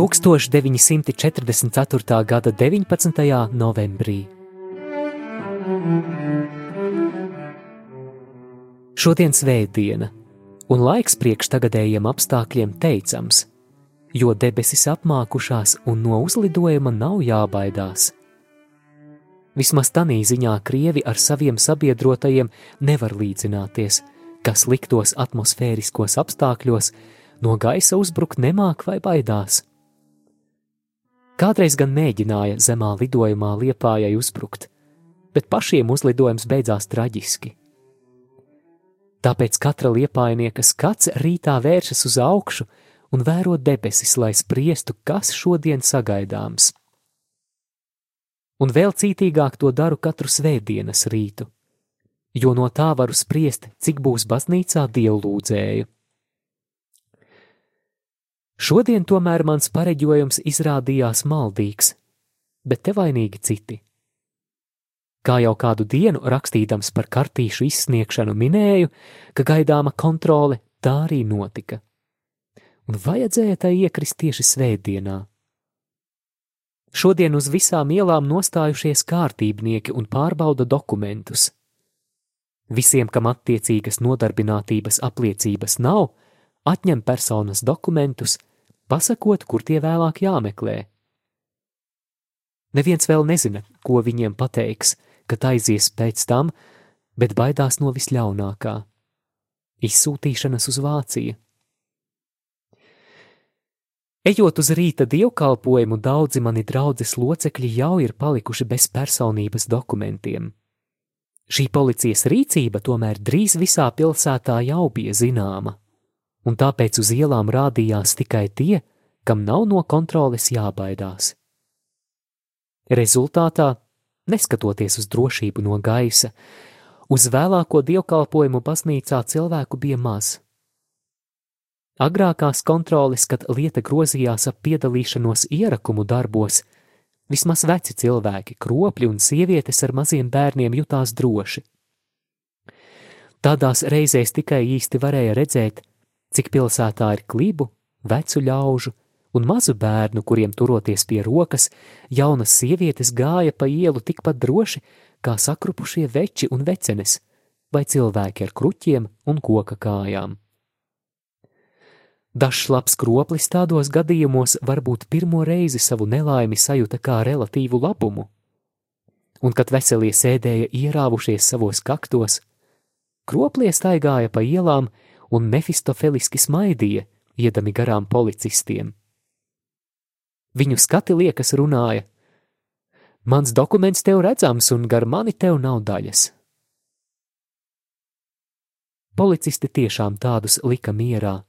Tūkstoš 944. gada 19. novembrī. Šodien svētdiena, un laiks priekš tagadējiem apstākļiem teicams, jo debesis apmākušās un no uzlidojuma nav jābaidās. Vismaz tādā ziņā krievi ar saviem sabiedrotajiem nevar līdzināties, kas liktos atmosfēriskos apstākļos, no gaisa uzbrukt nemāk vai baidās. Kādreiz gan mēģināja zemā lidojumā liepājai uzbrukt, bet pašiem uzlidojums beidzās traģiski. Tāpēc katra liepainieka skats rītā vēršas uz augšu un vēro debesis, lai spriestu, kas šodien sagaidāms. Un vēl cītīgāk to daru katru svētdienas rītu, jo no tā varu spriest, cik būs baznīcā dievlūdzēju. Šodien tomēr mans pareģojums izrādījās maldīgs, bet te vainīgi citi. Kā jau kādu dienu rakstīdams par kartīšu izsniegšanu minēju, ka gaidāma kontrole tā arī notika. Un vajadzēja tai iekrist tieši svētdienā. Šodien uz visām ielām nostājušies kārtībnieki un pārbauda dokumentus. Visiem, kam attiecīgas nodarbinātības apliecības nav, atņem personas dokumentus, pasakot, kur tie vēlāk jāmeklē. Neviens vēl nezina, ko viņiem pateiks, kad aizies pēc tam, bet baidās no visļaunākā - izsūtīšanas uz Vāciju. Ejot uz rīta dievkalpojumu, daudzi mani draudzes locekļi jau ir palikuši bez personības dokumentiem. Šī policijas rīcība tomēr drīz visā pilsētā jau bija zināma, un tāpēc uz ielām rādījās tikai tie, kam nav no kontroles jābaidās. Rezultātā neskatoties uz drošību no gaisa, uz vēlāko dievkalpojumu baznīcā cilvēku bija maz. Agrākās kontroles, kad lieta grozījās ap piedalīšanos ierakumu darbos, vismaz veci cilvēki, kropļi un sievietes ar maziem bērniem jutās droši. Tādās reizēs tikai īsti varēja redzēt, cik pilsētā ir klibu, vecu ļaužu, un mazu bērnu, kuriem turoties pie rokas, jaunas sievietes gāja pa ielu tikpat droši kā sakrupušie veči un vecenes, vai cilvēki ar kruķiem un koka kājām. Dažs labs kroplis tādos gadījumos varbūt pirmo reizi savu nelaimi sajuta kā relatīvu labumu, un kad veselie sēdēja ierāvušies savos kaktos, kroplie staigāja pa ielām un mefistofeliski smaidīja, iedami garām policistiem. Viņu skati liekas runāja: Mans dokuments tev redzams, un gar mani tev nav daļas. Policisti tiešām tādus lika mierā,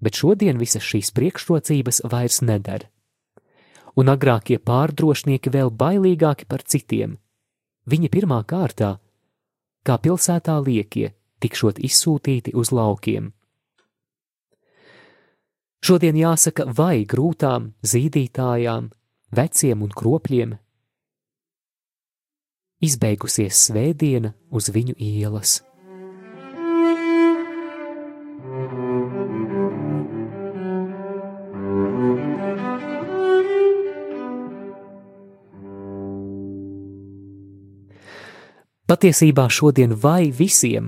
bet šodien visas šīs priekšrocības vairs neder, un agrākie pārdrošnieki vēl bailīgāki par citiem. Viņi pirmā kārtā, kā pilsētā liekie, tikšot izsūtīti uz laukiem. Šodien jāsaka vai grūtām, zīdītājām, veciem un kropļiem. Izbeigusies svētdiena uz viņu ielas. Patiesībā šodien vai visiem,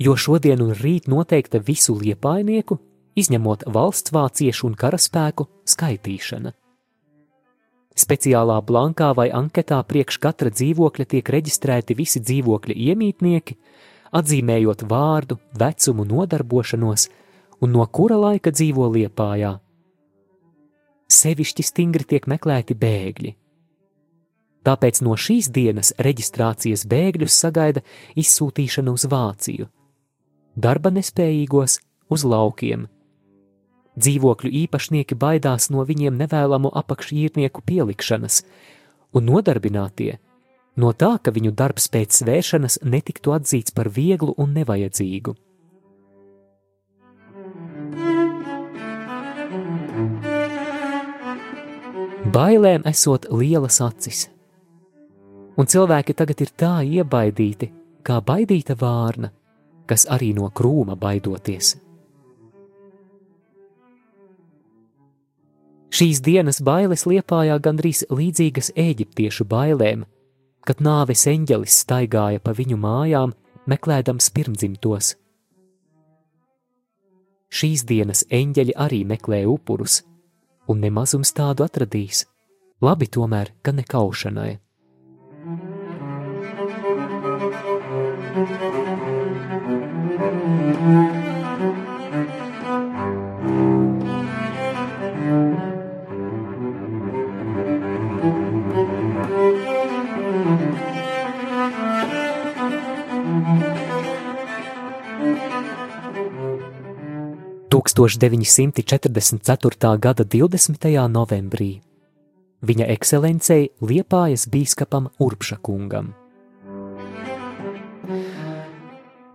jo šodien un rīt noteikta visu liepainieku izņemot valsts vāciešu un karaspēku skaitīšana. Speciālā blankā vai anketā priekš katra dzīvokļa tiek reģistrēti visi dzīvokļa iemītnieki, atzīmējot vārdu, vecumu, nodarbošanos un no kura laika dzīvo liepājā. Sevišķi stingri tiek meklēti bēgļi. Tāpēc no šīs dienas reģistrācijas bēgļus sagaida izsūtīšana uz Vāciju, darba nespējīgos uz laukiem. Dzīvokļu īpašnieki baidās no viņiem nevēlamu apakšīrnieku pielikšanas, un nodarbinātie no tā, ka viņu darbs pēc svēršanas netiktu atzīts par vieglu un nevajadzīgu. Bailēm esot lielas acis, un cilvēki tagad ir tā iebaidīti, kā baidīta vārna, kas arī no krūma baidoties. Šīs dienas bailes liepājā gandrīz līdzīgas eģiptiešu bailēm, kad nāves eņģelis staigāja pa viņu mājām, meklējams pirmdzimtos. Šīs dienas eņģeļi arī meklē upurus, un nemazums tādu atradīs. Labi tomēr, ka ne kaušanai. 1944. gada 20. novembrī viņa ekscelencei Liepājas bīskapam Urpšakungam.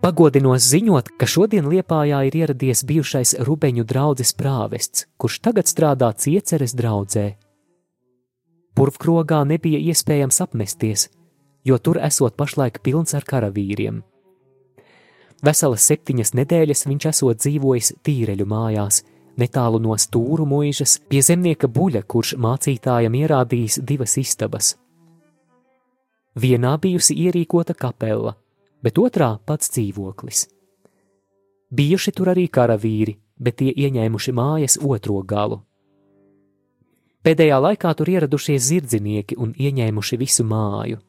Pagodinās ziņot, ka šodien Liepājā ir ieradies bijušais Rubeņu draugs prāvests, kurš tagad strādā cieceres draudzē. Purvkrogā nebija iespējams apmesties, jo tur esot pašlaik pilns ar karavīriem. Veselas septiņas nedēļas viņš esot dzīvojis tīreļu mājās, netālu no stūru mūžas, pie zemnieka buļa, kurš mācītājam ierādījis divas istabas. Vienā bijusi ierīkota kapela, bet otrā pats dzīvoklis. Bijuši tur arī karavīri, bet tie ieņēmuši mājas otro galu. Pēdējā laikā tur ieradušies zirdzinieki un ieņēmuši visu māju.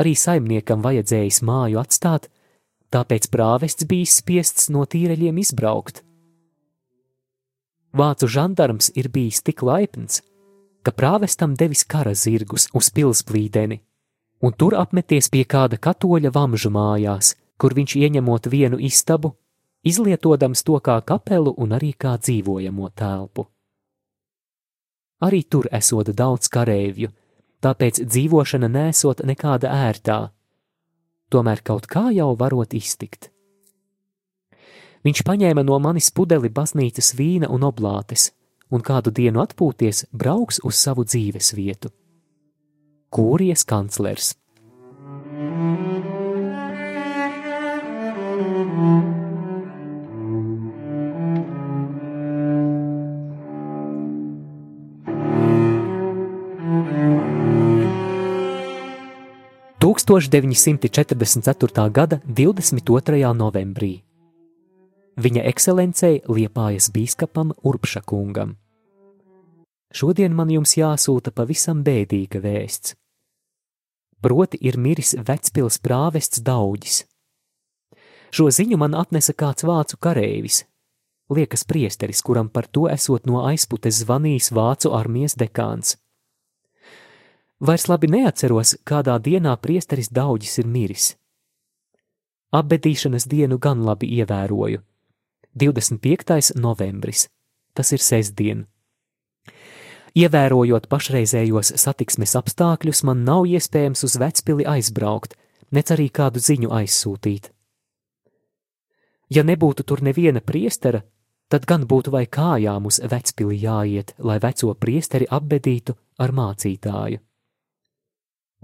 Arī saimniekam vajadzējis māju atstāt, tāpēc prāvests bija spiests no tīreļiem izbraukt. Vācu žandarms ir bijis tik laipns, ka prāvestam devis kara zirgus uz pilsplīdeni un tur apmeties pie kāda katoļa vamžu mājās, kur viņš ieņemot vienu istabu, izlietodams to kā kapelu un arī kā dzīvojamo telpu. Arī tur esot daudz kareivju, tāpēc dzīvošana nesot nekāda ērtā, tomēr kaut kā jau varot iztikt. Viņš paņēma no manis pudeli baznīcas vīna un oblātes, un kādu dienu atpūties brauks uz savu dzīves vietu. Kūrijas kanclers. Tūkstoš 944. gada 22. novembrī viņa ekscelencei Liepājas bīskapam Urpšakungam. Šodien man jums jāsūta pavisam bēdīga vēsts. Proti ir miris vecpils prāvests Daudis. Šo ziņu man atnesa kāds vācu kareivis, liekas priesteris, kuram par to esot no aizputes zvanījis vācu armijas dekāns. Vairs labi neatceros, kādā dienā priesteris Daudis ir miris. Apbedīšanas dienu gan labi ievēroju. 25. novembris, tas ir sestdiena. Ievērojot pašreizējos satiksmes apstākļus, man nav iespējams uz vecpili aizbraukt, nec arī kādu ziņu aizsūtīt. Ja nebūtu tur neviena priestera, tad gan būtu vai kājām uz vecpili jāiet, lai veco priesteri apbedītu ar mācītāju.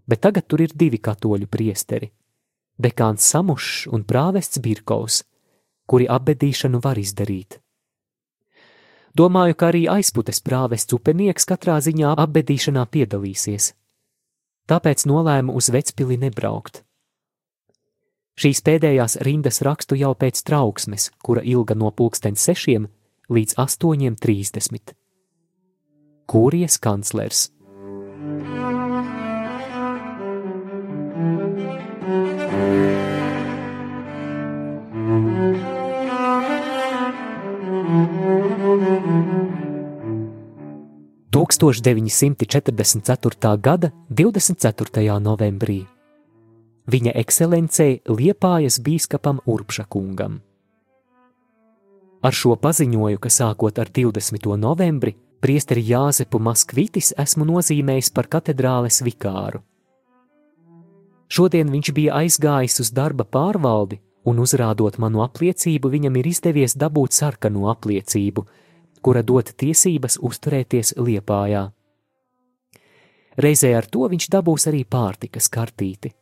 Bet tagad tur ir divi katoļu priesteri - dekāns Samušs un prāvests Birkovs, kuri apbedīšanu var izdarīt. Domāju, ka arī aizputes prāves cupenieks katrā ziņā apbedīšanā piedalīsies. Tāpēc nolēmu uz vecpili nebraukt. Šīs pēdējās rindas rakstu jau pēc trauksmes, kura ilga no pulksten sešiem līdz astoņiem trīsdesmit. Kūrijas kanclers. 1944. gada 24. novembrī. Viņa ekscelencei Liepājas bīskapam Urpšakungam. Ar šo paziņoju, ka sākot ar 20. novembri priesteri Jāzepu Maskvitis esmu nozīmējis par katedrāles vikāru. Šodien viņš bija aizgājis uz darba pārvaldi, un uzrādot manu apliecību, viņam ir izdevies dabūt sarkano apliecību, kura dod tiesības uzturēties liepājā. Reizē ar to viņš dabūs arī pārtikas kartīti.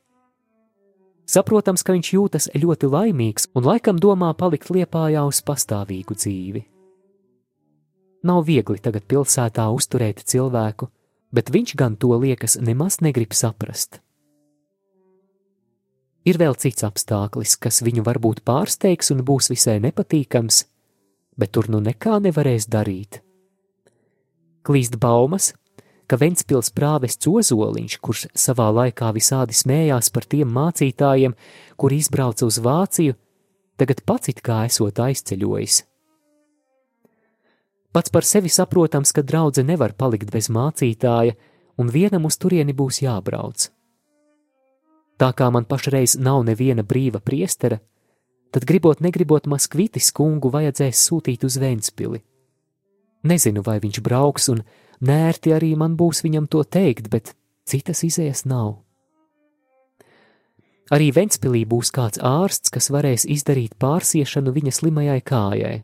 Saprotams, ka viņš jūtas ļoti laimīgs un laikam domā palikt liepājā uz pastāvīgu dzīvi. Nav viegli tagad pilsētā uzturēt cilvēku, bet viņš gan to liekas nemaz negrib saprast. Ir vēl cits apstākļis, kas viņu varbūt pārsteigs un būs visai nepatīkams, bet tur nu nekā nevarēs darīt. Klīst baumas, ka Ventspils prāvests Ozoliņš, kurš savā laikā visādi smējās par tiem mācītājiem, kuri izbrauca uz Vāciju, tagad pats it kā esot aizceļojis. Pats par sevi saprotams, ka draudzene nevar palikt bez mācītāja, un vienam uz turieni būs jābrauc. Tā kā man pašreiz nav neviena brīva priestera, tad gribot, negribot Maskvitis kungu vajadzēs sūtīt uz Ventspili. Nezinu, vai viņš brauks, un nērti arī man būs viņam to teikt, bet citas izējas nav. Arī Ventspilī būs kāds ārsts, kas varēs izdarīt pārsiešanu viņa slimajai kājai.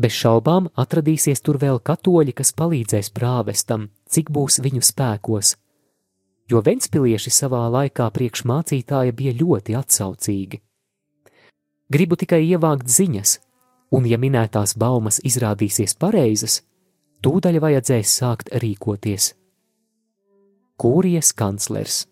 Bez šaubām atradīsies tur vēl katoļi, kas palīdzēs prāvestam, cik būs viņu spēkos – jo ventspilieši savā laikā priekš mācītāja bija ļoti atsaucīgi. Gribu tikai ievākt ziņas, un, ja minētās baumas izrādīsies pareizas, tūdaļ vajadzēs sākt rīkoties. Kūrijas kanclers.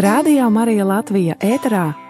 Rādījā Marija Latvija ēterā